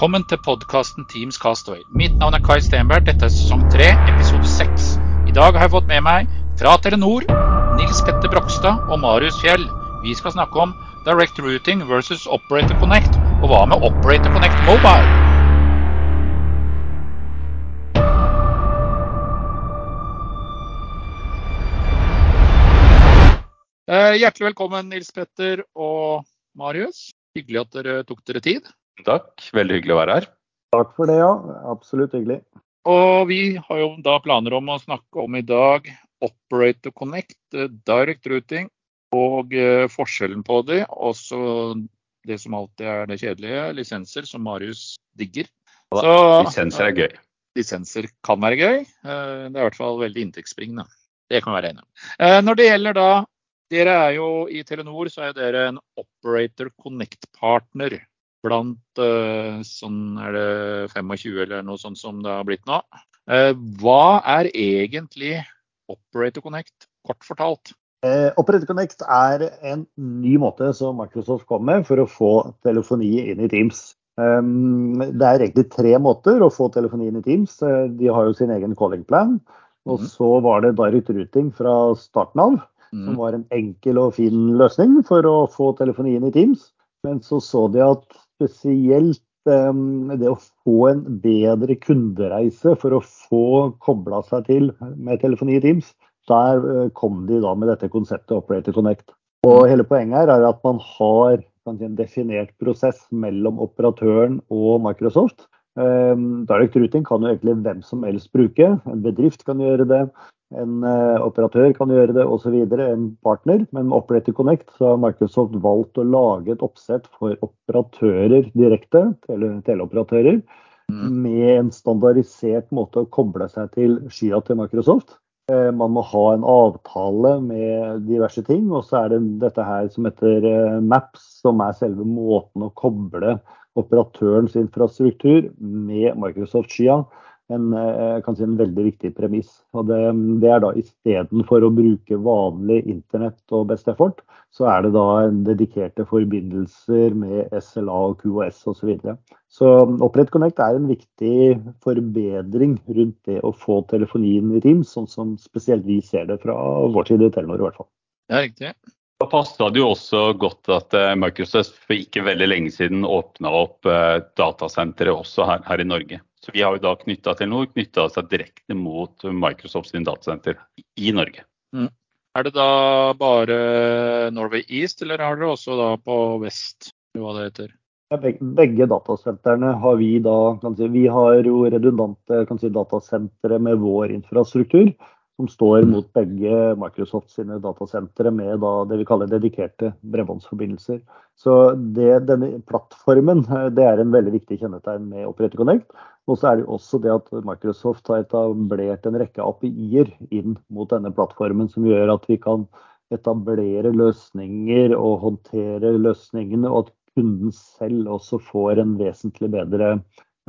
Velkommen til podkasten Teams Castaway. Mitt navn er Kai Stenberg. Dette er sesong tre, episode seks. I dag har jeg fått med meg fra Telenor Nils Petter Brokstad og Marius Fjell. Vi skal snakke om Direct Routing versus Operator Connect. Og hva med Operator Connect Mobile? Eh, Hjertelig velkommen, Nils Petter og Marius. Hyggelig at dere tok dere tid. Takk, veldig hyggelig å være her. Takk for det, ja. Absolutt hyggelig. Og vi har jo da planer om å snakke om i dag Operator Connect, eh, Direct Routing og eh, forskjellen på de. Også det som alltid er det kjedelige, lisenser, som Marius digger. Så, Lisenser er gøy. lisenser kan være gøy. Eh, Det er i hvert fall veldig inntektsbringende. Det kan vi være enige om. Eh, Når det gjelder da Dere er jo i Telenor så er dere en Operator Connect-partner blant eh, sånn er det 25 eller noe sånt som det har blitt nå. Eh, Hva er egentlig Operator Connect, kort fortalt? Eh, Operator Connect er en ny måte som Microsoft kom med for å få telefoni inn i Teams. Um, det er egentlig tre måter å få telefoni inn i Teams. Eh, De har jo sin egen calling plan. Og mm. så var det direct routing fra starten av, som Mm. var en enkel og fin løsning for å få telefoni inn i Teams. Men så så de at spesielt um, det å få en bedre kundereise for å få kobla seg til med telefoni i Teams, der eh, kom de da med dette konseptet Operator Connect. Og hele poenget her er at man har en definert prosess mellom operatøren og Microsoft. Um, direct routing kan jo egentlig hvem som helst bruke. En bedrift kan gjøre det, en eh, operatør kan gjøre det osv. En partner. Men med Operator Connect så har Microsoft valgt å lage et oppsett for operatører direkte, tele, teleoperatører, Mm. med en standardisert måte å koble seg til skya til Microsoft. Eh, Man må ha en avtale med diverse ting, og så er det dette her som heter eh, Maps, som er selve måten å koble operatørens infrastruktur med Microsoft-skya. En, eh, kan si en veldig viktig premiss. Og det, det er da istedenfor å bruke vanlig internett og best effort, så er det da en dedikerte forbindelser med SLA og QoS osv. Så, videre. så Opprett Connect er en viktig forbedring rundt det å få telefonien i Teams, sånn som spesielt vi ser det fra vår side i Telenor i hvert fall. Det er riktig. Da passa det jo også godt at eh, Microsoft for ikke veldig lenge siden åpna opp eh, datasentre også her, her i Norge. Så vi har jo da knytta Telenor knytta seg direkte mot Microsoft sin datasenter i Norge. Er det da bare Norway East, eller har dere også da på vest, hva det heter? Begge, datasentrene har vi da kan si, Vi har jo redundante kan si, datasentre med vår infrastruktur, som står mot begge Microsoft sine datasentre med da, det vi kaller dedikerte bredbåndsforbindelser. Så det, denne plattformen det er en veldig viktig kjennetegn med Operator Connect. Og så er det jo også det at Microsoft har etablert en rekke API-er inn mot denne plattformen, som gjør at vi kan etablere løsninger og håndtere løsningene, og at kunden selv også får en vesentlig bedre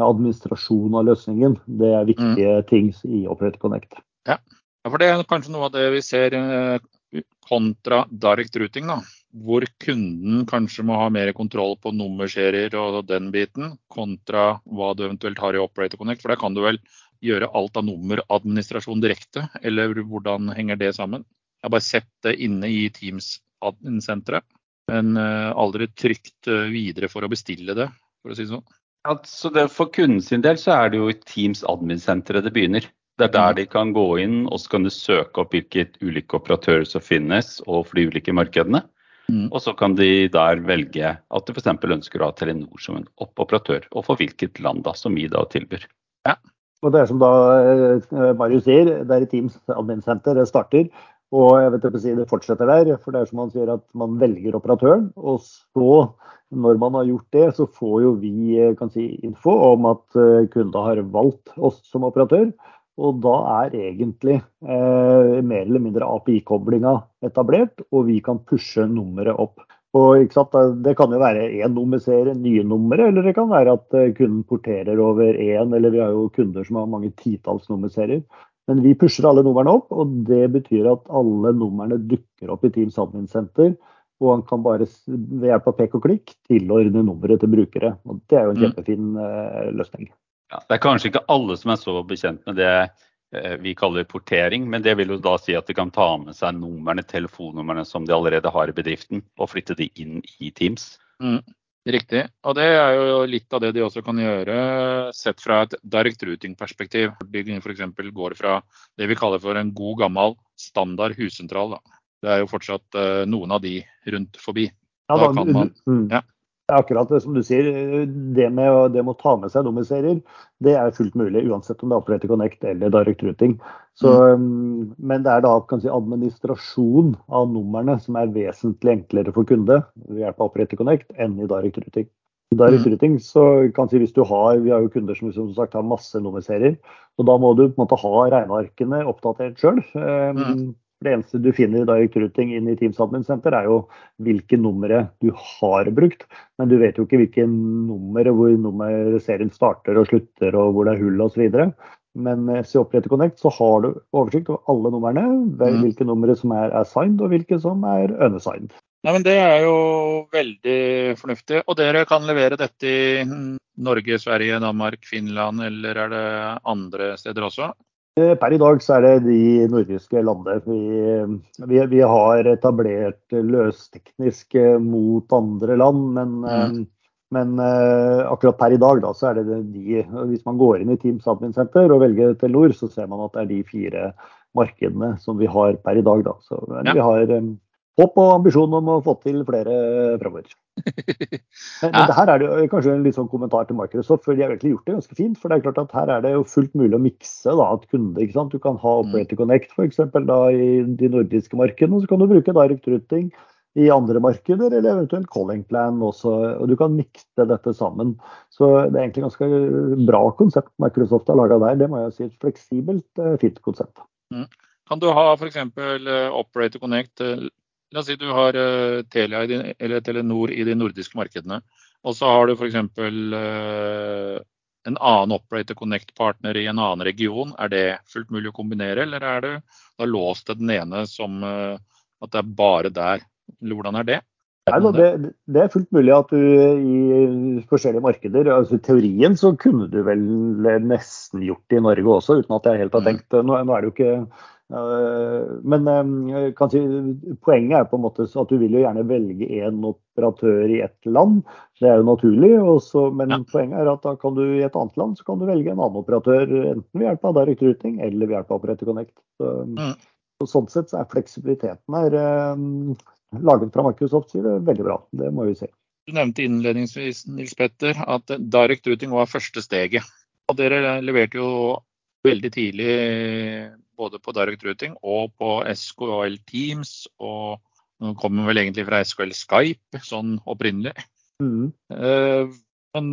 administrasjon av løsningen. Det er viktige ting i Operate Connect. Ja, for Det er kanskje noe av det vi ser eh, kontra direct routing. da, Hvor kunden kanskje må ha mer kontroll på nummerserier og den biten, kontra hva du eventuelt har i Operator Connect. For der kan du vel gjøre alt av nummeradministrasjon direkte, eller hvordan henger det sammen? Jeg har bare sett det inne i Teams admin-senteret, men eh, aldri trykt eh, videre for å bestille det, for å si det sånn. Altså det, for kunden sin del så er det jo i Teams admin-senteret det begynner. Det er der de kan gå inn og så kan du søke opp hvilke ulike operatører som finnes og for de ulike markedene. Mm. Og så kan de der velge at de f.eks. ønsker å ha Telenor som en oppoperatør, og for hvilket land da, som vi da tilbyr. Og det er som da eh, Marius sier, det er i Teams admin-senter det starter. Og jeg vet ikke si det fortsetter der, for det er som han sier at man velger operatøren. Og så, når man har gjort det, så får jo vi eh, kan si, info om at eh, kunden har valgt oss som operatør. Og da er egentlig eh, mer eller mindre API-koblinga etablert, og vi kan pushe nummeret opp. Og Det kan jo være én nummerserie, nye numre, eller det kan være at eh, kunden porterer over én, eller vi har jo kunder som har mange titalls nummerserier. Men vi pusher alle numrene opp, og det betyr at alle numrene dukker opp i Teams Admin Center Og han kan bare ved hjelp av pek og klikk tilordne nummeret til brukere. Og det er jo en Mm. kjempefin eh, løsning. Ja, det er kanskje ikke alle som er så bekjent med det eh, vi kaller portering, men det vil jo da si at de kan ta med seg numrene, telefonnumrene som de allerede har i bedriften, og flytte de inn i Teams. Riktig. Og det er jo litt av det de også kan gjøre, sett fra et direct routing-perspektiv. F.eks. går fra det vi kaller for en god gammel standard hussentral. Da. Det er jo fortsatt eh, noen av de rundt forbi. Ja, Da kan man- mm. ja. Det er akkurat det som du sier. Det med, det med å ta med seg nummerserier, det er fullt mulig uansett om det er Operator Connect eller Direct Routing. Så, mm, Men det er da kan si, administrasjon av numrene som er vesentlig enklere for kunde ved hjelp av Operator Connect enn i Direct Routing. Direct Mm. Routing så kan si hvis du har, Vi har jo kunder som som sagt har masse nummerserier. og Da må du på en måte ha regnearkene oppdatert sjøl. Mm. Det eneste du finner i Direct Routing inn i Teams Admin Center, er jo hvilke numre du har brukt. Men du vet jo ikke hvilke nummer, hvor nummerserien starter og slutter, og hvor det er hull osv. Men eh, i Operator Connect så har du oversikt over alle numrene, Mm. hvilke numre som er assigned og hvilke som er unassigned. Nei, men Det er jo veldig fornuftig. Og dere kan levere dette i Norge, Sverige, Danmark, Finland, eller er det andre steder også? Eh, Per i dag så er det de nordiske landene. Vi, vi, vi har etablert løsteknisk eh, mot andre land, men, mm. men eh, akkurat per i dag da, så er det de Hvis man går inn i Teams Admin Center og velger Telenor, så ser man at det er de fire markedene som vi har per i dag. Da. Så men Ja. vi har håp og ambisjon om å få til flere framover. Men, men her er det jo kanskje en litt sånn kommentar til Microsoft, for de har egentlig gjort det ganske fint. For det er klart at her er det jo fullt mulig å mikse da, at kunde, ikke sant. Du kan ha Operator Connect for eksempel, da, i de nordiske markedene, og så kan du bruke direct routing i andre markeder, eller eventuelt calling plan også. Og du kan mikse dette sammen. Så det er egentlig ganske bra konsept Microsoft har laga der. Det må jeg si. Et fleksibelt, eh, fint konsept. Kan du ha f.eks. Operator Connect eh, La oss si du har eh, Telia i de, eller Telenor i de nordiske markedene. Og så har du f.eks. Uh, en annen Operator Connect-partner i en annen region. Er det fullt mulig å kombinere, eller er du da låst til den ene som eh, at det er bare der? Hvordan er det? Nei, det, det er fullt mulig at du i forskjellige markeder altså I teorien så kunne du vel nesten gjort det i Norge også, uten at jeg helt har tenkt Nå, nå er det jo ikke Men øh, si, poenget er på en måte at du vil jo gjerne velge én operatør i ett land. Det er jo naturlig. Også, men Ja. poenget er at da kan du i et annet land så kan du velge en annen operatør, enten ved hjelp av direct routing eller ved hjelp av Operator Connect. Så, Mm. så sånn sett så er fleksibiliteten her øh, laget fra Microsoft side veldig bra. Det må vi se. Du nevnte innledningsvis Nils Petter, at direct routing var første steget. Og dere leverte jo veldig tidlig både på direct routing og på SKL Teams. Og nå kommer vel egentlig fra SKL Skype, sånn opprinnelig. Mm. Eh, Men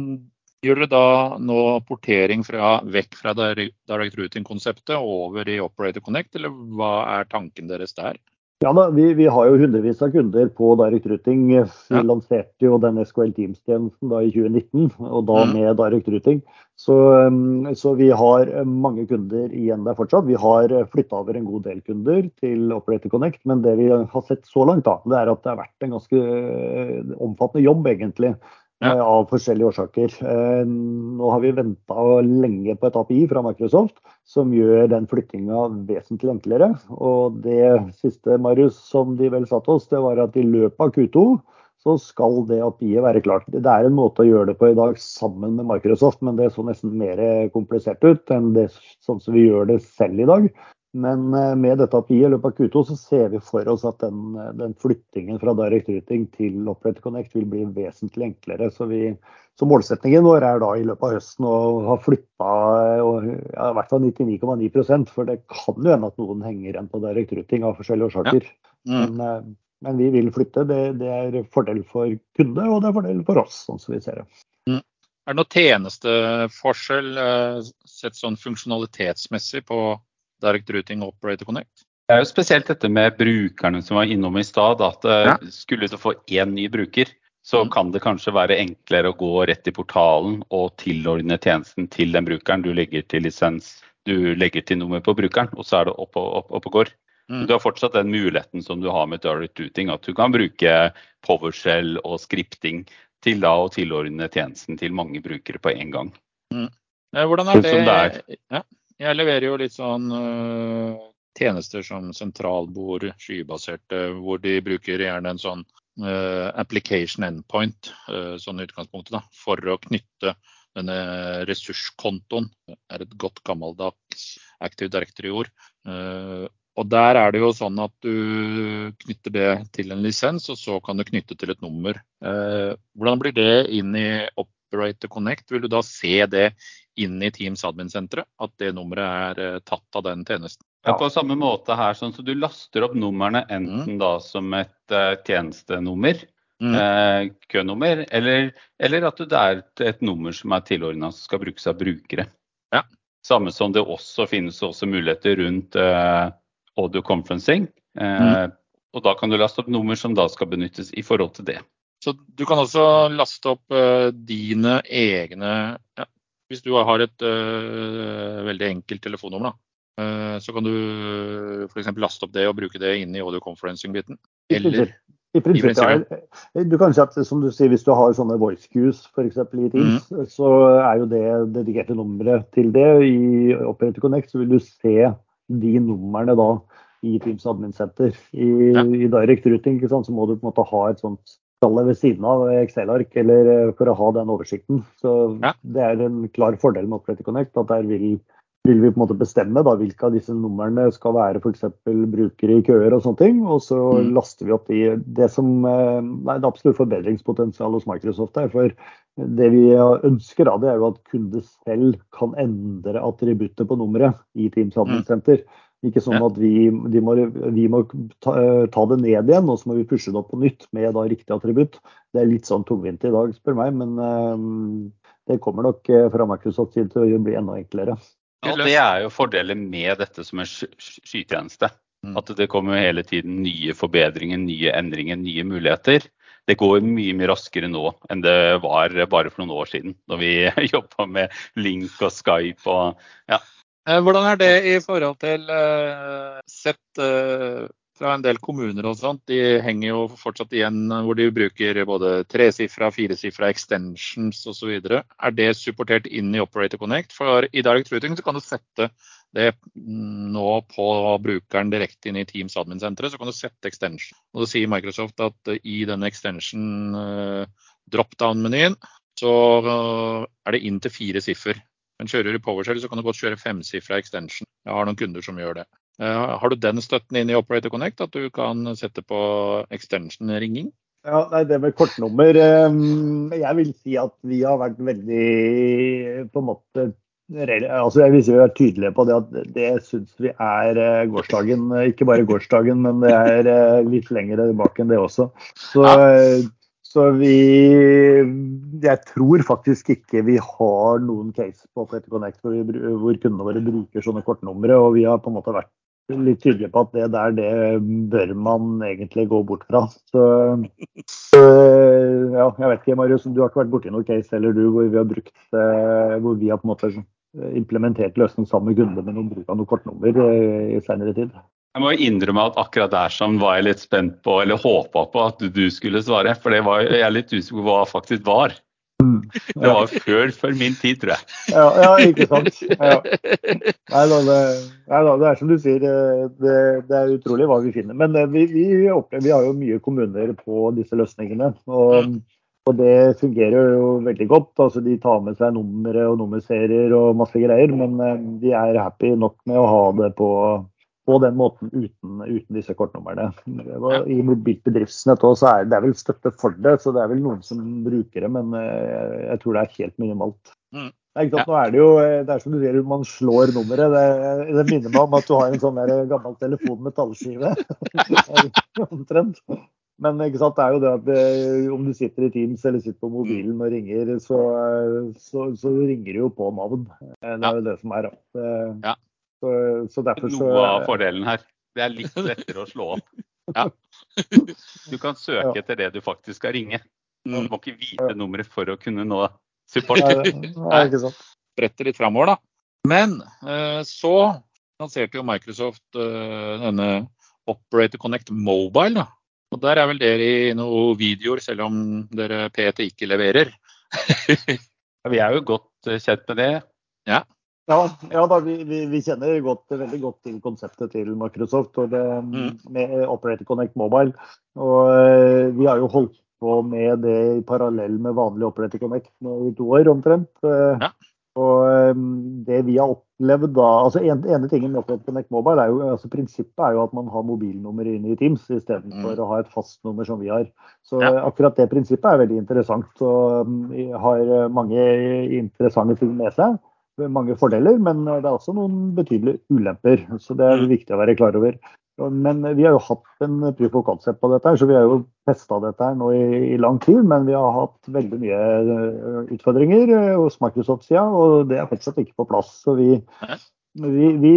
gjør dere da nå portering fra, vekk fra direct routing-konseptet over i Operator Connect, eller hva er tanken deres der? Ja da, vi, vi har jo hundrevis av kunder på direct routing. Vi Ja. lanserte jo den SKL Teams-tjenesten da i 2019, og da Mm. med direct routing. Så, um, så vi har mange kunder igjen der fortsatt. Vi har flytta over en god del kunder til Operator Connect, men det vi har sett så langt, da, det er at det har vært en ganske eh, omfattende jobb, egentlig. Ja. eh, Av forskjellige årsaker. Eh, Nå har vi venta lenge på et API fra Microsoft som gjør den flyttinga vesentlig enklere. Og det siste Marius, som de vel sa oss, det var at i løpet av Q2 så skal det API-et være klart. Det er en måte å gjøre det på i dag sammen med Microsoft, men det så nesten mer komplisert ut enn det sånn som vi gjør det selv i dag. Men eh, med dette API-et i løpet av Q2 så ser vi for oss at den, den flyttingen fra direct routing til Operator Connect vil bli vesentlig enklere. Så, vi, så målsetningen vår er da i løpet av høsten å ha flytta ja, i hvert fall 99,9% for det kan jo hende at noen henger igjen på direct routing av forskjellige årsaker. Mm. Men, eh, men vi vil flytte. Det, det er fordel for kunde, og det er fordel for oss, sånn som vi ser det. Er det noen tjenesteforskjell eh, sett sånn funksjonalitetsmessig på Direct Routing Operator Connect? Det er jo spesielt dette med brukerne som var innom i stad. At eh, Ja. skulle du få én ny bruker, så Mm. kan det kanskje være enklere å gå rett i portalen og tilordne tjenesten til den brukeren. Du legger til lisens, du legger til nummer på brukeren, og så er det opp og, opp, opp og går. Mm. Du har fortsatt den muligheten som du har med direct routing, at du kan bruke PowerShell og skripting til da å tilordne tjenesten til mange brukere på en gang. Mm. Hvordan er det? det er. Ja, jeg leverer jo litt sånn uh, tjenester som sentralbord, skybaserte, hvor de bruker gjerne en sånn uh, application endpoint, uh, sånn utgangspunktet, da, for å knytte denne ressurskontoen. Det er et godt gammeldags Active Directory-ord. Og der er det jo sånn at du knytter det til en lisens, og så kan du knytte til et nummer. Hvordan blir det inn i Operator Connect? Vil du da se det inn i Teams admin-senteret? At det nummeret er eh, tatt av den tjenesten? Ja, På samme måte her, sånn så du laster opp numrene enten mm. da som et uh, tjenestenummer, mm. uh, kønummer, eller, eller, at det er et, et nummer som er tilordna som skal brukes av brukere. Ja. Samme som det også finnes også muligheter rundt uh, audio conferencing. Eh, mm. Og da kan du laste opp nummer som da skal benyttes i forhold til det. Så du kan også laste opp uh, dine egne ja, Hvis du har et uh, veldig enkelt telefonnummer, da, uh, så kan du f.eks. laste opp det og bruke det inn i audio conferencing-biten. Eller i prinsippet, ja. Du kan si at som du sier, Hvis du har sånne voice cues f.eks. i Teams, mm. så er jo det dedikerte nummeret til det. I Operator Connect så vil du se de numrene da i Teams admin center. I, ja. i direct routing så må du på en måte ha et sånt skall ved siden av Excel-ark eller eh, for å ha den oversikten. Så ja. Det er en klar fordel med Operator Connect. at der vil, vil vi på en måte bestemme da, hvilke av disse numrene skal være f.eks. brukere i køer og sånne ting. Og så mm. laster vi opp de. Det som eh, nei, det er absolutt forbedringspotensial hos Microsoft her. For det vi ønsker da, det er jo at kunde selv kan endre attributtet på nummeret i Teams handelssenter. mm. Ikke sånn at vi, må, vi må ta, ta, det ned igjen, og så må vi pushe det opp på nytt med da riktig attributt. Det er litt sånn tungvint i dag, spør meg, men uh, det kommer nok eh, fra Microsoft sin til å bli enda enklere. Ja, det er jo fordelen med dette som en skytjeneste. Mm. At det kommer hele tiden nye forbedringer, nye endringer, nye muligheter. Det går mye mye raskere nå enn det var bare for noen år siden, da vi jobba med Link og Skype og ja, Eh, hvordan er det i forhold til uh, sett uh, fra en del kommuner og sånt? De henger jo fortsatt igjen hvor de bruker både tresifra, firesifra extensions osv. Er det supportert inn i Operator Connect? For i Direct Routing så kan du sette det nå på brukeren direkte inn i Teams admin-senteret. Så kan du sette extension. Og så sier Microsoft at i denne extension drop-down-menyen så er det inn til fire siffer. Men kjører du PowerShell, så kan du godt kjøre femsifra extension. Jeg har noen kunder som gjør det. Uh, har du den støtten inn i Operator Connect, at du kan sette på extension-ringing? Ja, nei, Det med kortnummer um, Jeg vil si at vi har vært veldig på en måte altså Jeg vil si vi er tydelige på det at det syns vi er uh, gårsdagen. Ikke bare gårsdagen, men det er uh, litt lenger bak enn det også. Så ja. Så vi Jeg tror faktisk ikke vi har noen case på Petter Connect hvor, hvor kundene våre bruker sånne kortnumre. Og vi har på en måte vært litt tydelige på at det der, det bør man egentlig gå bort fra. Så, så ja, jeg vet ikke, Marius, du har ikke vært borti noen case heller, du, hvor vi har brukt eh, hvor vi har på en måte implementert løsning sammen med kundene med noen bruk av noe kortnummer eh, i senere tid. Jeg må innrømme at akkurat der sånn var jeg litt spent på, eller håpa på at du skulle svare. For det var jeg er litt usikker på hva det faktisk var. Mm, ja. Det var før, før min tid, tror jeg. Ja, ja ikke sant. Ja. Nei, da, det, nei, da, det, er som du sier, det, det, er utrolig hva vi finner. Men eh, vi, vi, opplever, vi har jo mye kommuner på disse løsningene. Og, og det fungerer jo veldig godt. altså De tar med seg numre og nummerserier og masse greier. Men eh, de er happy nok med å ha det på på den måten uten, uten disse kortnumrene. I mobilt bedriftsnett også er det er vel støtte for det, så det er vel noen som bruker det, men eh, jeg tror det er helt minimalt. Mm. Ja. Nå er det jo eh, det er som du sier, man slår nummeret. Det, det, minner meg om at du har en sånn der gammel telefon med tallskive. Omtrent. Men det er jo det at det, eh, om du sitter i Teams eller sitter på mobilen og ringer, så, så, så ringer du jo på navn. Det er jo det som er. Ja. Så, så derfor så Noe av fordelen her. Det er litt lettere å slå opp. Ja. Du kan søke etter det du faktisk skal ringe. Du må ikke vite nummeret for å kunne nå support. Nei, ikke sant. Brette litt framover, da. Men eh, så lanserte jo Microsoft eh, denne Operator Connect Mobile. da. Og Der er vel dere i noen videoer, selv om dere PT ikke leverer. vi er jo godt eh, kjent med det. Ja, ja da, vi, vi, vi, kjenner godt, veldig godt til konseptet til Microsoft og det, mm. med Operator Connect Mobile. Og eh, vi har jo holdt på med det i parallell med vanlig Operator Connect i to år omtrent. Eh, ja. Og um, det vi har opplevd da altså en, ene tingen med Operator Connect Mobile er jo, altså Prinsippet er jo at man har mobilnummer inne i Teams istedenfor mm. å ha et fastnummer som vi har. Så ja. akkurat det prinsippet er veldig interessant og um, har mange interessante ting med seg. Mange fordeler, men det er også noen betydelige ulemper. Så det er mm. viktig å være klar over. Men vi har jo hatt en proof of concept på dette, her, så vi har jo testa dette her nå i, i, lang tid. Men vi har hatt veldig mye eh, utfordringer eh, hos Microsoft-sida, og det er fortsatt ikke på plass. Så vi, vi, vi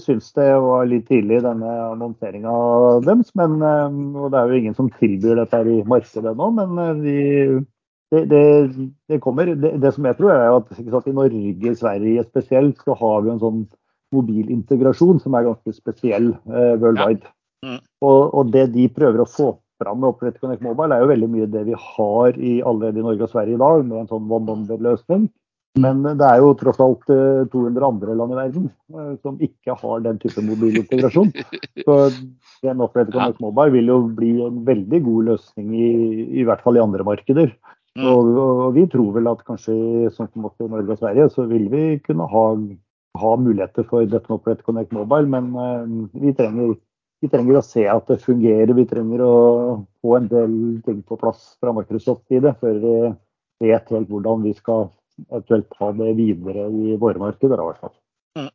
syns det var litt tidlig, denne annonseringa deres. Men, eh, og det er jo ingen som tilbyr dette her i markedet nå, men vi det, det, det, kommer. Det, som jeg tror er at, at i Norge, Sverige spesielt, så har vi en sånn mobilintegrasjon som er ganske spesiell uh, worldwide. Ja. Mm. Og, og, det de prøver å få fram med Operate Connect Mobile, er jo veldig mye det vi har i, allerede i Norge og Sverige i dag, med en sånn one-number-løsning. Men det er jo tross alt 200 eh, andre land i verden uh, som ikke har den type mobilintegrasjon. Så den Operator Connect Mobile vil jo bli en veldig god løsning, i, i hvert fall i andre markeder. Mm. Og, og, vi tror vel at kanskje sånn som også i Norge og Sverige, så vil vi kunne ha ha muligheter for dette med Operator Connect Mobile, men uh, vi, trenger, vi, trenger, å se at det fungerer. Vi trenger å få en del ting på plass fra Microsoft side før vi vet helt hvordan vi skal eventuelt ta det videre i våre markeder. i hvert fall. Mm.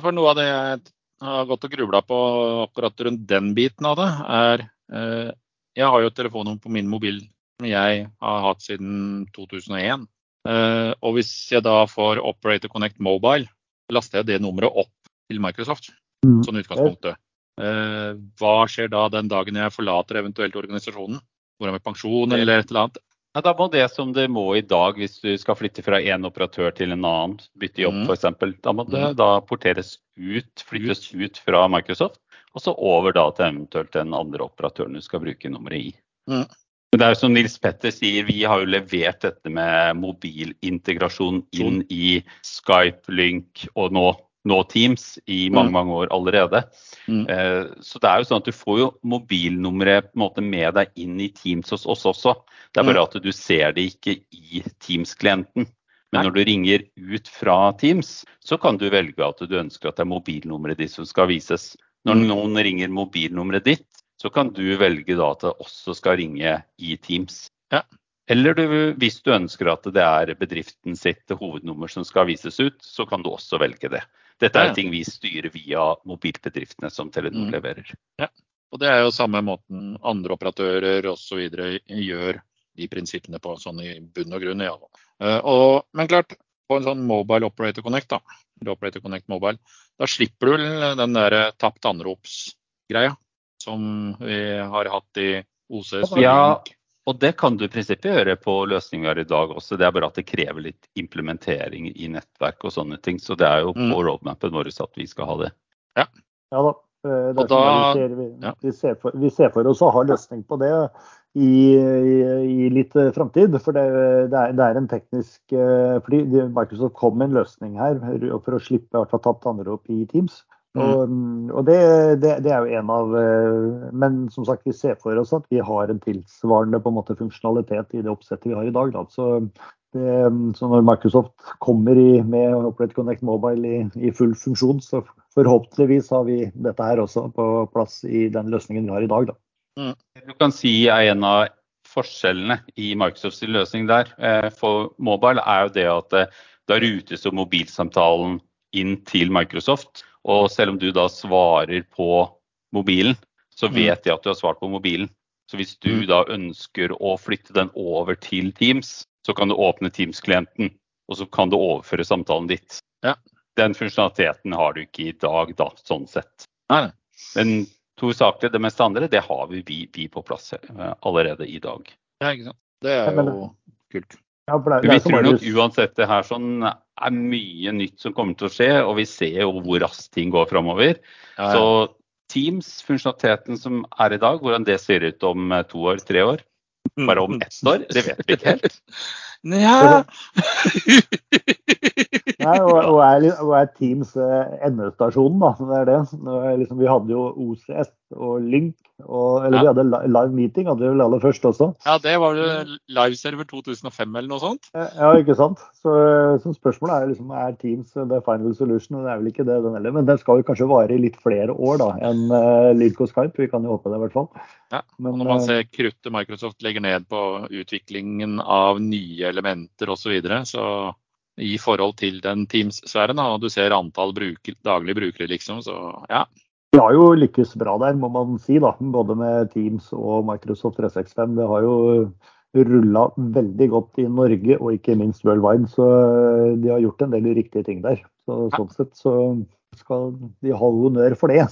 For Noe av det jeg har gått og grubla på akkurat rundt den biten av det, er uh, Jeg har jo et telefonnummer på min mobil jeg har hatt siden 2001. Uh, eh, og hvis jeg da får Operator Connect Mobile, laster jeg det nummeret opp til Microsoft. Mm. Sånn utgangspunktet. Eh, hva skjer da den dagen jeg forlater eventuelt organisasjonen? Går jeg med pensjon eller et eller annet? Ja, da må det som det må i dag hvis du skal flytte fra én operatør til en annen, bytte jobb mm. f.eks., da må det mm. da porteres ut, flyttes ut fra Microsoft, og så over da til eventuelt den andre operatøren du skal bruke nummeret i. Mm. Det er jo som Nils Petter sier, vi har jo levert dette med mobilintegrasjon inn i Skype, Lynk og nå, nå Teams i mange mm. mange år allerede. Mm. Eh, så det er jo sånn at du får jo mobilnummeret på en måte med deg inn i Teams hos oss også. Det er bare mm. at du ser det ikke i Teams-klienten. Men når du ringer ut fra Teams, så kan du velge at du ønsker at det er mobilnummeret ditt som skal vises. Når mm. noen ringer mobilnummeret ditt, så kan du velge da at det også skal ringe i Teams. Ja. Eller du, hvis du ønsker at det er bedriften sitt hovednummer som skal vises ut, så kan du også velge det. Dette er ja. ting vi styrer via mobilbedriftene som Telenor mm. leverer. Ja. Og Det er jo samme måten andre operatører osv. gjør de prinsippene på, sånn i bunn og grunn. Ja. Uh, og, men klart, på en sånn Mobile Operator Connect, da, Operator Connect Mobile, da slipper du den der tapt anrops-greia som vi har hatt i OCS. Ja, og det kan du i prinsippet gjøre på løsninger i dag også. Det er bare at det krever litt implementering i nettverk og sånne ting. Så det er jo på mm. roadmapen vår at vi skal ha det. Ja, ja da. Eh, da, vi, ser, vi, ja. vi, ser for, vi, ser, for, oss å ha løsning på det i, i, i litt uh, framtid. For det, det, er, det, er, en teknisk uh, fordi Microsoft kom med en løsning her for å slippe å ta tapt andre opp i Teams. Mm. Og, og det, det, det, er jo en av eh, Men som sagt, vi ser for oss at vi har en tilsvarende på en måte funksjonalitet i det oppsettet vi har i dag. Da. Så, det, så når Microsoft kommer i, med Operate Connect Mobile i, i, full funksjon, så forhåpentligvis har vi dette her også på plass i den løsningen vi har i dag. Da. Mm. Du kan si er en av forskjellene i Microsofts løsning der eh, for mobile er jo det at eh, da rutes jo mobilsamtalen inn til Microsoft. Og selv om du da svarer på mobilen, så mm. vet de at du har svart på mobilen. Så hvis du mm. da ønsker å flytte den over til Teams, så kan du åpne Teams-klienten, og så kan du overføre samtalen ditt. Ja. Den funksjonaliteten har du ikke i dag, da, sånn sett. Nei. Men to saker, det meste andre, det har vi, vi, vi på plass eh, allerede i dag. Ja, ikke sant. Det er jo kult. Ja, det, det vi tror nok uansett det her sånn er mye nytt som kommer til å skje, og vi ser jo hvor raskt ting går framover. Ja, ja. Så Teams, funksjonaliteten som er i dag, hvordan det ser ut om eh, to år, tre år? Bare om ett år? Det vet vi ikke helt. Nja Nei, og, og, er, og er Teams eh, endestasjonen, da. Det er det. Liksom, vi hadde jo OCS og Link, og, eller ja. vi hadde live meeting, hadde vi vel aller først også. Ja, det var vel liveserver 2005 eller noe sånt? Ja, ikke sant. Så, så spørsmålet er liksom, er Teams the final solution? og Det er vel ikke det, den heller. Men den skal jo kanskje vare i litt flere år da, enn uh, Lydco Skype. Vi kan jo håpe det, i hvert fall. Ja, Men, og når man ser kruttet Microsoft legger ned på utviklingen av nye elementer osv., så, videre, så i forhold til den Teams-sfæren. Og du ser antall bruker, daglige brukere, liksom. Så ja. Vi har jo lykkes bra der, må man si. da, Både med Teams og Microsoft 365. Det har jo rulla veldig godt i Norge og ikke minst worldwide. Så de har gjort en del riktige ting der. Så, ja. Sånn sett så skal de ha honnør for det.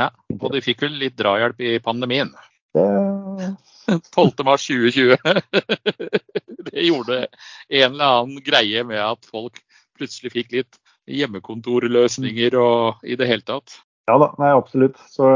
Ja, og de fikk vel litt drahjelp i pandemien. Det... 12. mars 2020. det gjorde en eller annen greie med at folk plutselig fikk litt hjemmekontorløsninger og i det hele tatt. Ja da, nei, absolutt. Så,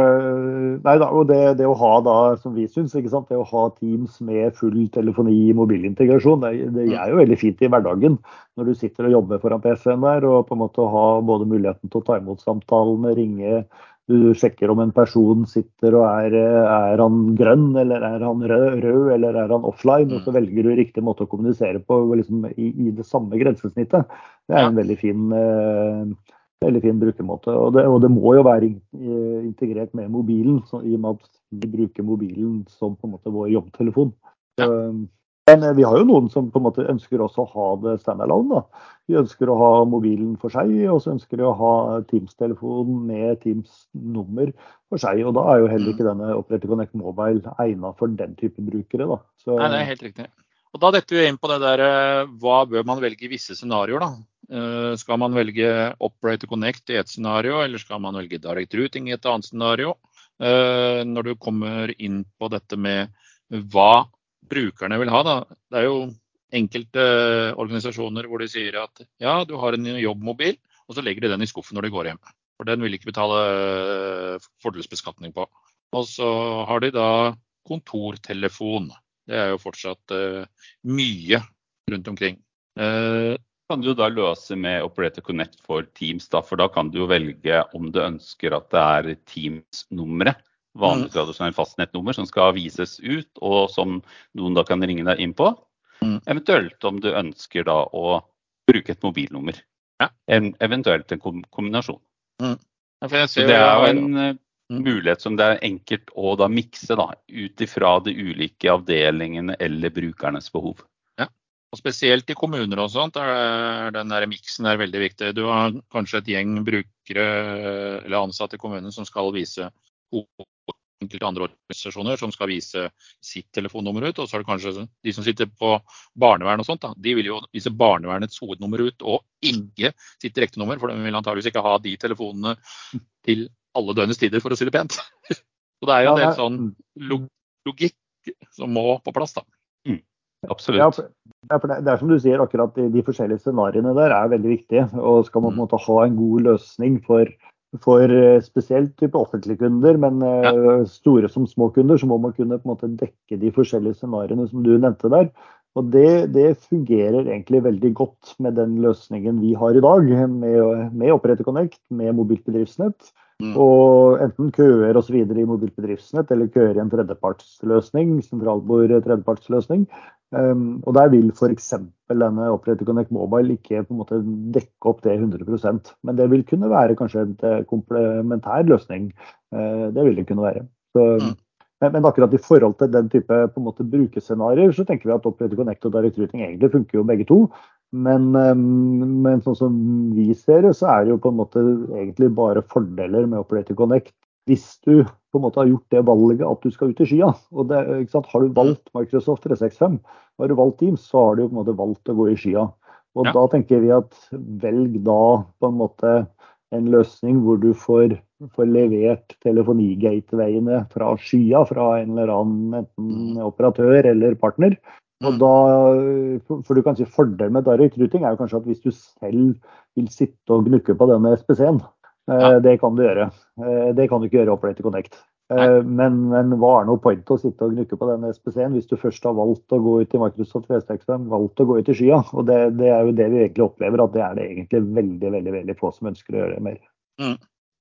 nei da, og det, det, å ha da, som vi syns, det å ha Teams med full telefoni mobilintegrasjon, det, det, er jo veldig fint i hverdagen. Når du sitter og jobber foran PC-en der og på en måte ha både muligheten til å ta imot samtalene, ringe du sjekker om en person sitter og er, er han grønn, eller er han rød, rød, eller er han offline. Og så mm. velger du riktig måte å kommunisere på liksom, i, i, det samme grensesnittet. Det er en veldig fin, uh, veldig fin brukermåte. Og det, og det, må jo være integrert med mobilen, så, i og med at vi bruker mobilen som på en måte vår jobbtelefon. Så, men vi har jo noen som på en måte ønsker også å ha det standalone. da. De ønsker å ha mobilen for seg, og så ønsker de å ha Teams-telefonen med Teams-nummer for seg. og Da er jo heller ikke mm. denne Operator Connect Mobile egnet for den type brukere. da. Så... Nei, det er helt riktig. Og Da detter vi inn på det der eh, hva bør man velge i visse scenarioer. da? Uh, skal man velge Operator Connect i et scenario, eller skal man velge Direct Routing i et annet scenario? Når du kommer inn på dette med hva brukerne vil ha. Da. Det er jo enkelte organisasjoner hvor de sier at ja, du har en jobbmobil, og så legger de den i skuffen når de går hjem. For den vil ikke betale eh, fordelsbeskatning på. Og så har de da kontortelefon. Det er jo fortsatt uh, mye rundt omkring. Uh, kan du da løse med Operator Connect for Teams, da, for da kan du jo velge om du ønsker at det er Teams-nummeret vanlig tradisjonelt fastnettnummer som skal vises ut, og som noen da kan ringe deg inn på. Mm. Eventuelt om du ønsker da å bruke et mobilnummer. Ja. En, eventuelt en kombinasjon. Mm. Ja, Så det er jo en mm. mulighet som det er enkelt å da mikse da, ut ifra de ulike avdelingene eller brukernes behov. Ja, og Spesielt i kommuner og sånt er den der miksen er veldig viktig. Du har kanskje et gjeng brukere eller ansatte i kommunen som skal vise enkelte andre organisasjoner som skal vise sitt telefonnummer ut. Og så er det kanskje de som sitter på barnevern og sånt, da, de vil jo vise barnevernets hovednummer ut, og ikke sitt direktenummer. For de vil antageligvis ikke ha de telefonene til alle døgnets tider, for å si det pent. Så det er jo en del sånn logikk som må på plass, da. Mm, absolutt. Ja, for det, er som du sier, akkurat de, de forskjellige scenarioene der er veldig viktige. Og skal man på en måte ha en god løsning for for eh, spesielt type offentlige kunder, men ja. Eh, store som små kunder, så må man kunne på en måte dekke de forskjellige scenarioene som du nevnte der. Og det, det, fungerer egentlig veldig godt med den løsningen vi har i dag, med, med Connect, med mobilt bedriftsnett. Mm. Og enten køer osv. i mobilt bedriftsnett, eller køer i en tredjepartsløsning, sentralbord tredjepartsløsning. Um, og der vil f.eks. denne Operator Connect Mobile ikke på en måte dekke opp det 100% Men det vil kunne være kanskje en eh, komplementær løsning. Uh, det vil det kunne være. Så, mm. men, men, akkurat i forhold til den type på en måte brukerscenarioer, så tenker vi at Operator Connect og Direct Routing egentlig funker jo begge to. Men, um, men sånn som vi ser det, så er det jo på en måte egentlig bare fordeler med Operator Connect hvis du på en måte har gjort det valget at du skal ut i skya. og det, Har du valgt Microsoft 365, har du valgt Teams, så har du på en måte valgt å gå i skya. Og ja. Da tenker vi at velg da på en måte en løsning hvor du får, får levert telefonigatewayene fra skya, fra en eller annen enten mm. operatør eller partner. Og mm. da, for du kan si Fordelen med direct routing er jo kanskje at hvis du selv vil sitte og gnukke på denne SPC-en, Ja. Det kan du gjøre. Det kan du ikke gjøre i Operator Connect. Men, men, hva er noe point å sitte og gnukke på den SPC-en hvis du først har valgt å gå ut i Microsoft 365, valgt å gå ut i skya? Og det, det, er jo det vi egentlig opplever, at det er det egentlig veldig veldig, veldig få som ønsker å gjøre mer. Mm.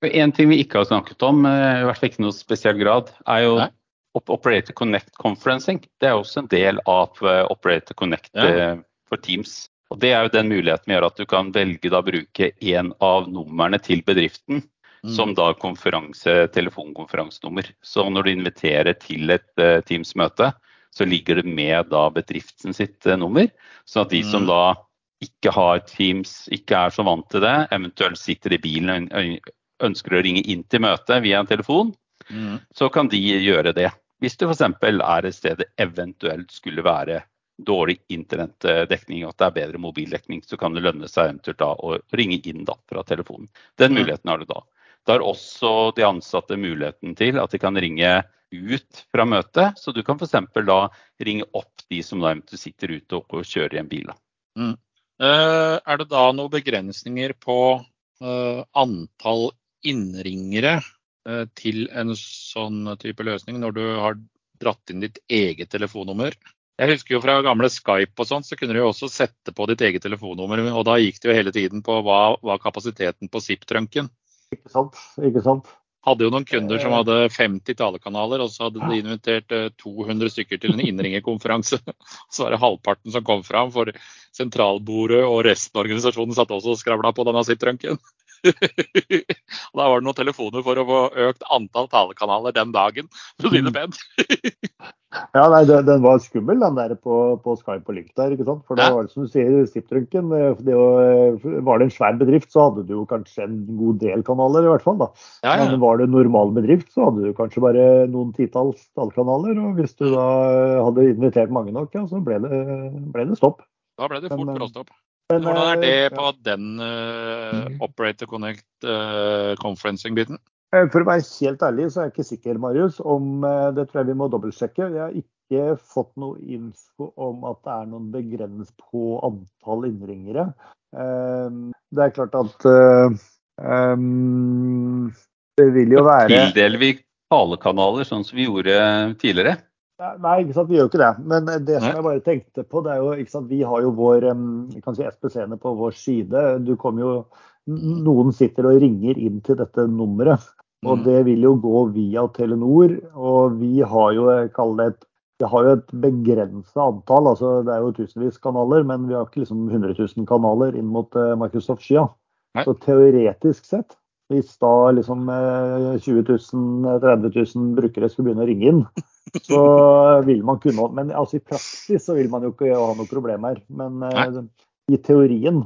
En ting vi ikke har snakket om, i hvert fall ikke noe spesiell grad, er jo Nei. Operator Connect Conferencing. Det er også en del av Operator Connect ja. for Teams. Og Det er jo den muligheten gjør at du kan velge å bruke en av numrene til bedriften mm. som da konferanse, telefonkonferansenummer. Så når du inviterer til et uh, Teams-møte, så ligger det med da bedriften sitt uh, nummer. Så at de mm. som da ikke har Teams, ikke er så vant til det, eventuelt sitter i bilen og ønsker å ringe inn til møtet via en telefon, mm. så kan de gjøre det. Hvis det f.eks. er et sted det eventuelt skulle være dårlig internettdekning at det er bedre mobildekning, så kan det lønne seg eventuelt da å ringe inn da fra telefonen. Den mm. muligheten har du da. Da har også de ansatte muligheten til at de kan ringe ut fra møtet. Så du kan f.eks. da ringe opp de som da sitter ute og kjører i en bil. Mm. Uh, er det da noen begrensninger på uh, antall innringere uh, til en sånn type løsning, når du har dratt inn ditt eget telefonnummer? Jeg husker jo fra gamle Skype og sånn, så kunne du jo også sette på ditt eget telefonnummer. Og da gikk det jo hele tiden på hva var kapasiteten på ZIP-trunken. Ikke sant. Ikke sant. Hadde jo noen kunder som hadde 50 talekanaler, og så hadde de invitert 200 eh, stykker til en innringerkonferanse. Så var det halvparten som kom fram, for sentralbordet og resten av organisasjonen satt også og skravla på denne ZIP-trunken. da var det noen telefoner for å få økt antall talekanaler den dagen, for å si det pent. ja, nei, Den var skummel, den der på, på Skype og Link der. ikke sant? For da var det som du sier, Ziptrunken. Var det en svær bedrift, så hadde du jo kanskje en god del kanaler, i hvert fall. da. Ja, ja. Men var det en normal bedrift, så hadde du kanskje bare noen titalls talekanaler. Og hvis du da hadde invitert mange nok, ja, så ble det, ble det stopp. Da ble det fort bråstopp. Men, Hvordan er det eh, på den uh, Operator Connect uh, conferencing-biten? For å være helt ærlig så er jeg ikke sikker, Marius. Om, det tror jeg vi må dobbeltsjekke. Jeg har ikke fått noe info om at det er noen begrens på antall innringere. Det er klart at um, det vil jo være Tildeler vi talekanaler sånn som vi gjorde tidligere? Nei, ikke sant, vi gjør jo ikke det. Men det som jeg bare tenkte på, det er jo ikke sant, vi har jo vår kan si SPC-ene på vår side. Du kommer jo, Noen sitter og ringer inn til dette nummeret. Og mm. det vil jo gå via Telenor. Og vi har jo kall det et vi har jo et begrensa antall, altså det er jo tusenvis kanaler, men vi har ikke liksom 100 000 kanaler inn mot eh, Microsoft Skya. Så teoretisk sett, hvis da liksom 20 000-30 000 brukere skulle begynne å ringe inn, så vil man kunne Men altså i praksis så vil man jo ikke ha noe problem her. Men uh, i teorien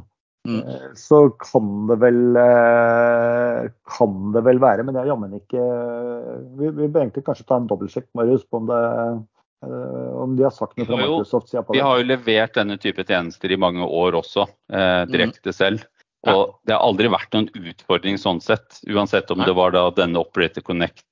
mm. uh, så kan det vel uh, kan det vel være. Men det er jammen ikke Vi, vi bør egentlig kanskje ta en dobbeltsjekk, Marius, på om det om de har sagt noe fra Microsoft sida på det. Vi har jo levert denne type tjenester i mange år også, direkte mm. selv. Og det har aldri vært noen utfordring sånn sett, uansett om det var da denne Operator Connect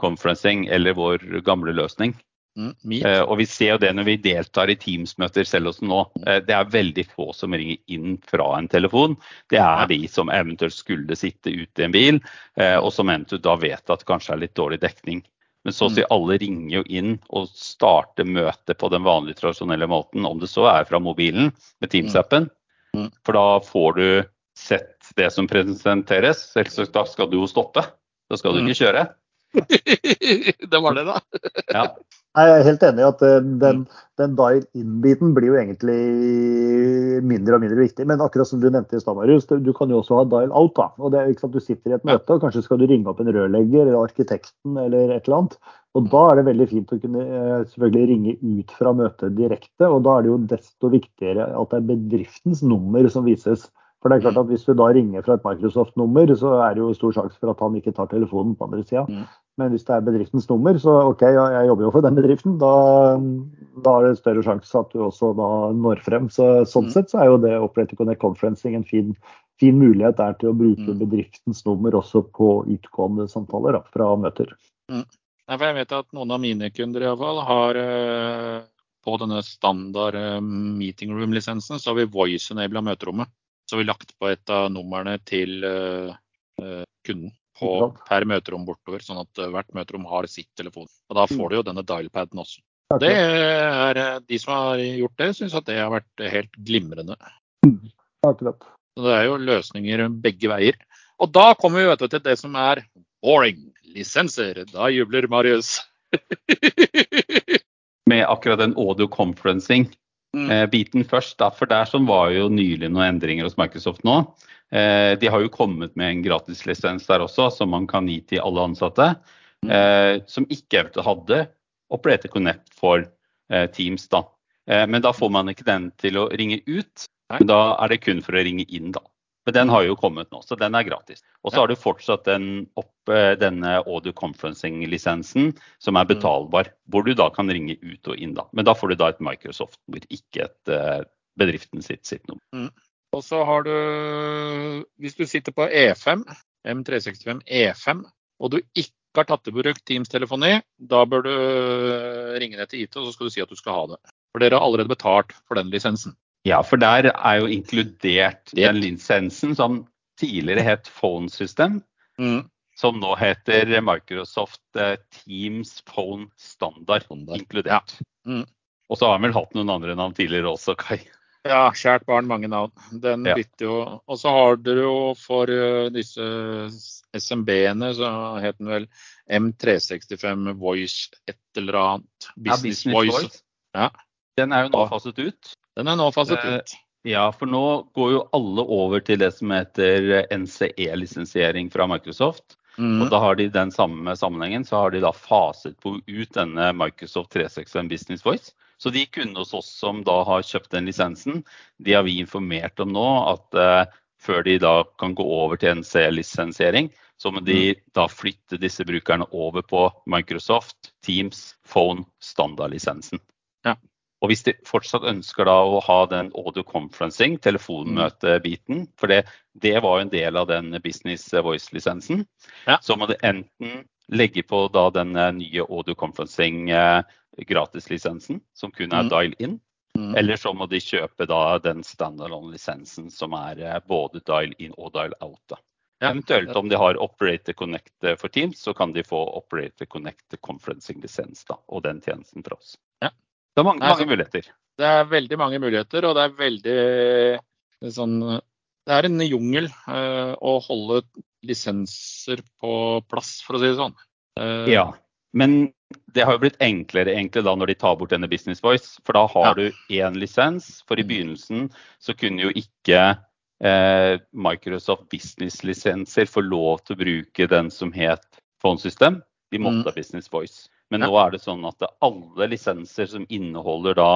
conferencing eller vår gamle løsning. Mm, uh, og vi ser jo det når vi deltar i Teams-møter selv også nå. Uh, det er veldig få som ringer inn fra en telefon. Det er de som eventuelt skulle sitte ute i en bil, og som eventuelt da vet at det kanskje er litt dårlig dekning. Men så å si mm. alle ringer jo inn og starter møtet på den vanlige, tradisjonelle måten. Om det så er fra mobilen med Teams-appen. Mm. For da får du sett det som presenteres. Selvsagt da skal du jo stoppe. Da skal du ikke mm. kjøre. det var det, da. ja. Jeg er helt enig i at eh, den, den dial-in-biten blir jo egentlig mindre og mindre viktig. Men akkurat som du nevnte i stad, Marius, du kan jo også ha dial-out. da, og det er ikke sant, Du sitter i et møte og kanskje skal du ringe opp en rørlegger eller arkitekten eller et eller annet. og Da er det veldig fint å kunne eh, selvfølgelig ringe ut fra møtet direkte. og Da er det jo desto viktigere at det er bedriftens nummer som vises. For det er klart at Hvis du da ringer fra et Microsoft-nummer, så er det jo stor sjanse for at han ikke tar telefonen på andre sida. Mm. Men hvis det er bedriftens nummer, så OK, jeg jobber jo for den bedriften. Da, da er det større sjanse at du også da når frem. Så, sånn mm. sett så er jo det Operator Connect Conferencing en fin, fin mulighet der til å bruke mm. bedriftens nummer også på utgående samtaler da, fra møter. Mm. Jeg vet at noen av mine kunder i fall har eh, på denne standard eh, meeting room-lisensen så har vi voice-enabla møterommet. Så har vi lagt på et av numrene til uh, eh, kunden på, per møterom bortover, sånn at eh, hvert møterom har sitt telefon. Og Da får du jo denne dialpaden også. Det er, eh, De som har gjort det, syns at det har vært helt glimrende. Akkurat. Så Det er jo løsninger begge veier. Og da kommer vi vet du, til det som er boring. Lisenser. Da jubler Marius. Med akkurat den audio conferencing-biten først. Da, for der som var jo nylig noen endringer hos Microsoft nå. Eh, de har jo kommet med en gratislisens der også, som man kan gi til alle ansatte. Eh, som ikke hadde Operator Connect for eh, Teams. da. Men da får man ikke den til å ringe ut. Da er det kun for å ringe inn, da. Men den har jo kommet nå, så den er gratis. Og så har du fortsatt den opp, denne audio conferencing-lisensen som er betalbar. Hvor du da kan ringe ut og inn, da. Men da får du da et Microsoft-nummer, ikke et bedriften sitt, sitt nummer. Mm. Og så har du, hvis du sitter på E5, M365 E5, og du ikke har tatt i bruk Teams-telefoni, da bør du ringe ned til IT og så skal du si at du skal ha det. For dere har allerede betalt for den lisensen. Ja, for der er jo inkludert den lisensen som tidligere het Phone System. Mm. Som nå heter Microsoft eh, Teams Phone Standard, Standard. inkludert. Ja. Mm. Og så har han vel hatt noen andre navn tidligere også, Kai. Ja, kjært barn, mange navn. Den ja. bytter jo. Og så har dere jo for uh, disse SMB-ene, så het den vel M365 Voice et eller annet. Business, ja, business Voice. voice. Ja. Den er jo nå faset ut. Den er nå faset uh, ut. Ja, for nå går jo alle over til det som heter NCE-lisensiering fra Microsoft. Mm. Og da har de den samme sammenhengen, så har de da faset på ut denne Microsoft 365 Business Voice. Så de kundene hos oss som da har kjøpt den lisensen, de har vi informert om nå at uh, før de da kan gå over til NC-lisensiering, så må de mm. da flytte disse brukerne over på Microsoft Teams Phone standardlisensen. Ja. Og hvis de fortsatt ønsker da å ha den audio conferencing, telefonmøtebiten, for det, det var en del av den Business Voice-lisensen, ja. så må de enten legge på da den nye audio conferencing eh, gratislisensen, som kun er mm. dial-in. Mm. Eller så må de kjøpe da den standalone-lisensen som er eh, både dial-in og dial-out. Ja. Eventuelt om de har Operator Connect eh, for Teams, så kan de få Operator Connect conferencing-lisens og den tjenesten fra oss. Det er mange, mange muligheter. Det er veldig mange muligheter, og det er veldig eh, sånn Det er en jungel uh, å holde lisenser på plass, for å si det sånn. Uh, ja, men det har jo blitt enklere egentlig da når de tar bort denne Business Voice. For da har ja. du én lisens. For i mm. begynnelsen så kunne jo ikke eh, Microsoft Business-lisenser få lov til å bruke den som het Phone System. De måtte mm. Business Voice. Men nå er det sånn at alle lisenser som inneholder da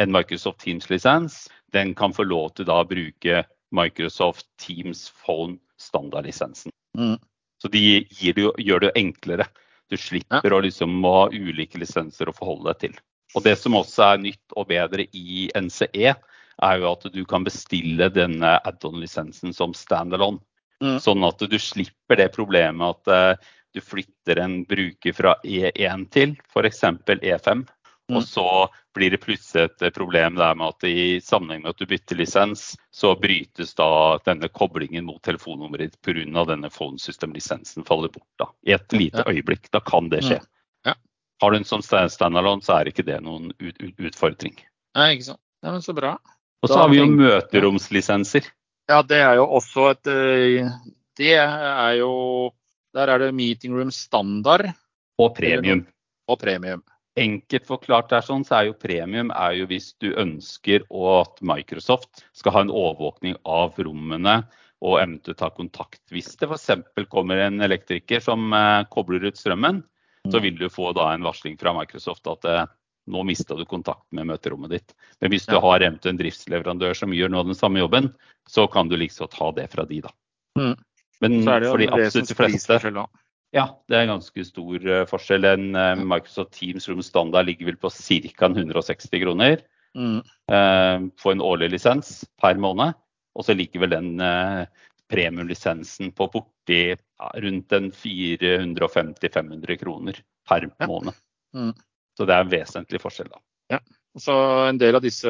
en Microsoft Teams-lisens, den kan få lov til da å bruke Microsoft Teams Phone standardlisensen. Mm. Så de det jo, gjør det jo enklere. Du slipper ja. å liksom ha ulike lisenser å forholde deg til. Og Det som også er nytt og bedre i NCE, er jo at du kan bestille denne add-on-lisensen som standalone. Mm. Sånn at du slipper det problemet at uh, du flytter en bruker fra E1 til f.eks. E5. Og mm. så blir det plutselig et problem der med at i sammenheng med at du bytter lisens, så brytes da denne koblingen mot telefonnummeret ditt pga. denne phone system-lisensen faller bort. da, I et lite øyeblikk. Da kan det skje. Mm. Ja. Har du en sånn standalone, så er ikke det noen ut, ut, utfordring. Nei, ikke sant. Nei, men Så bra. Og så har vi jo møteromslisenser. Ja, det er jo også et eh, Det er jo Der er det meeting room standard. Og premium. Og premium enkelt forklart der sånn, så er jo premium er jo hvis du ønsker at Microsoft skal ha en overvåkning av rommene og eventuelt ta kontakt. Hvis det f.eks. kommer en elektriker som eh, kobler ut strømmen, så vil du få da en varsling fra Microsoft at eh, nå mista du kontakt med møterommet ditt. Men hvis du har eventuelt en driftsleverandør som gjør av den samme jobben, så kan du liksom ta det fra de, da. Mm. Men for de absolutt fleste ja, det er en ganske stor uh, forskjell. En uh, Microsoft Teams Room Standard ligger vel på ca. 160 kroner mm. uh, på en årlig lisens per måned. Og så ligger vel den premiumlisensen på borti ja, rundt en 450-500 kroner per ja. måned. Mm. Så det er en vesentlig forskjell, da. Ja. Så en del av disse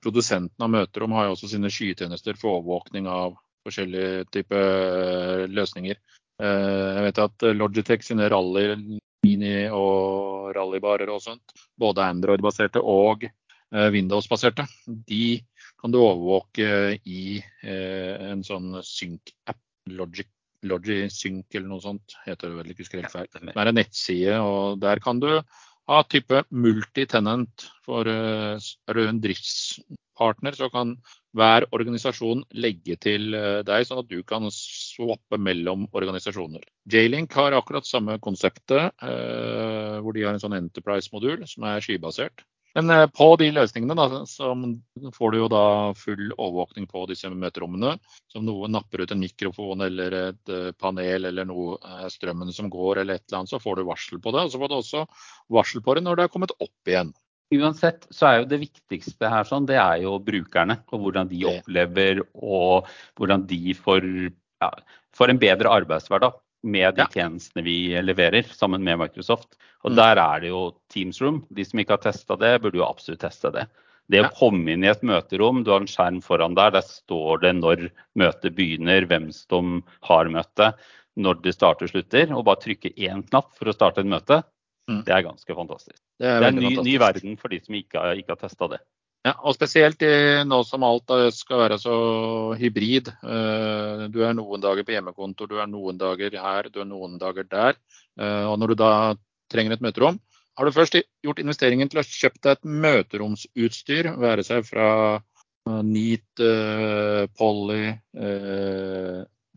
produsentene av møterom har jo også sine skytjenester for overvåkning av forskjellige typer løsninger. Jeg vet at Logitech sine rally mini og rallybarer og sånt, både Android-baserte og Windows-baserte, de kan du overvåke i en sånn sync-app. Logic Logisync eller noe sånt, heter det vel, ikke husker helt feil. Det er en nettside, og der kan du ha type multitenent. For er du en driftspartner, så kan hver organisasjon legge til deg, sånn at du kan swappe mellom organisasjoner. J-Link har akkurat samme konseptet, hvor de har en sånn Enterprise-modul som er skybasert. Men eh, på de løsningene da, så får du jo da full overvåkning på disse møterommene. Så om noen napper ut en mikrofon eller et eh, panel eller noe eh, strømmen som går eller et eller annet, så får du varsel på det. Og så får du også varsel på det når det er kommet opp igjen. Uansett så er jo det viktigste her sånn, det er jo brukerne og hvordan de opplever og hvordan de får, ja, får en bedre arbeidshverdag med de tjenestene vi leverer sammen med Microsoft. Og mm. der er det jo Teams Room. De som ikke har testa det, burde jo absolutt teste det. Det å komme inn i et møterom, du har en skjerm foran der, der står det når møtet begynner, hvem som har møtet, når det starter og slutter, og bare trykke én knapp for å starte et møte, mm. det er ganske fantastisk. Det er, det er en ny, ny, verden for de som ikke, ikke har testa det. Ja, og spesielt nå som alt skal være så hybrid. Eh, du er noen dager på hjemmekontor, du er noen dager her, du er noen dager der. Eh, og når du da trenger et møterom, har du først gjort investeringen til å kjøpe deg et møteromsutstyr, være seg fra eh, Neat, Polly,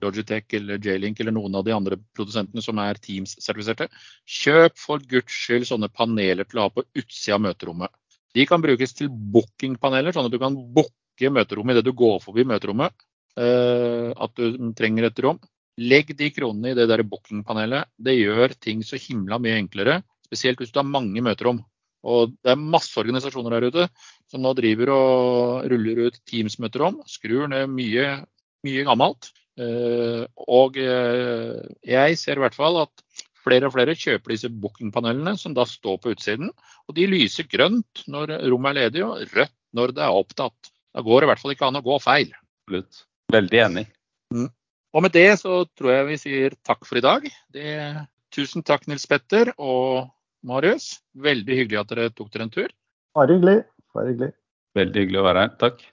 Logitech eller J-Link eller noen av de andre produsentene som er Teams-sertifiserte. Kjøp for guds skyld sånne paneler til å ha på utsida av møterommet. De kan brukes til bookingpaneler, sånn at du kan booke møterommet idet du går forbi møterommet. Uh, at du trenger et rom. Legg de kronene i det der bookingpanelet. Det gjør ting så himla mye enklere. Spesielt hvis du har mange møterom. Og det er masse organisasjoner der ute som nå driver og ruller ut Teams-møterom. Skrur ned mye, mye gammelt. Uh, og uh, jeg ser i hvert fall at flere og flere kjøper disse bookingpanelene som da står på utsiden. Og de lyser grønt når rommet er ledig, og rødt når det er opptatt. Da går det i hvert fall ikke an å gå feil. Absolutt. Veldig enig. Mm. Og med det så tror jeg vi sier takk for i dag. Det, tusen takk Nils Petter og Marius. Veldig hyggelig at dere tok dere en tur. Bare hyggelig. Bare hyggelig. Veldig hyggelig å være her. Takk.